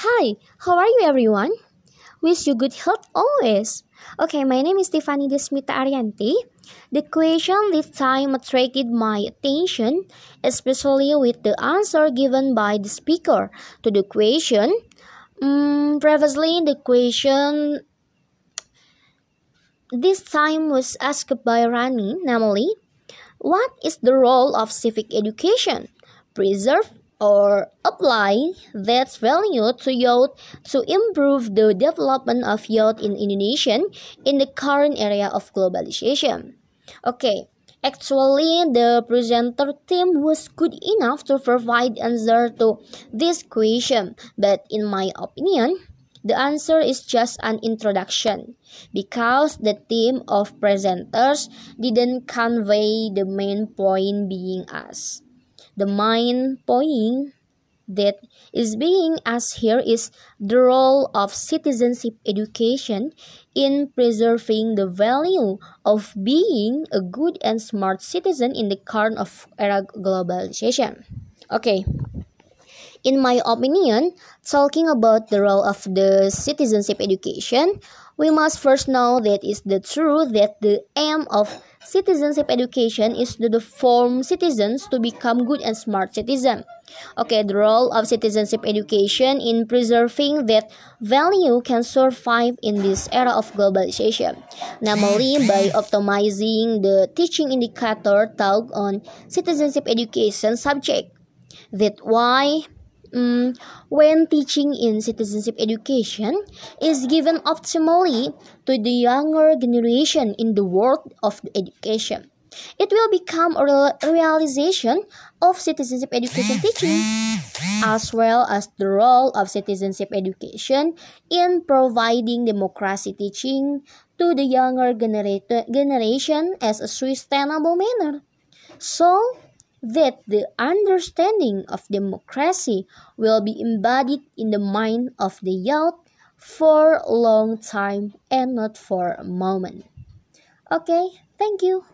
Hi, how are you everyone? Wish you good health always. Okay, my name is Tiffany Desmita Arianti. The question this time attracted my attention, especially with the answer given by the speaker to the question. Um, previously, the question this time was asked by Rani, namely, what is the role of civic education? Preserve or apply that value to youth to improve the development of youth in Indonesia in the current area of globalization. Okay, actually the presenter team was good enough to provide answer to this question, but in my opinion, the answer is just an introduction because the team of presenters didn't convey the main point being asked. The main point that is being asked here is the role of citizenship education in preserving the value of being a good and smart citizen in the current of era globalization. Okay. In my opinion, talking about the role of the citizenship education, we must first know that is the truth that the aim of citizenship education is to form citizens to become good and smart citizens. Okay, the role of citizenship education in preserving that value can survive in this era of globalization, namely by optimizing the teaching indicator taught on citizenship education subject. That why um, when teaching in citizenship education is given optimally to the younger generation in the world of education. It will become a realization of citizenship education teaching, as well as the role of citizenship education in providing democracy teaching to the younger generation as a sustainable manner. So, that the understanding of democracy will be embodied in the mind of the youth for a long time and not for a moment. Okay, thank you.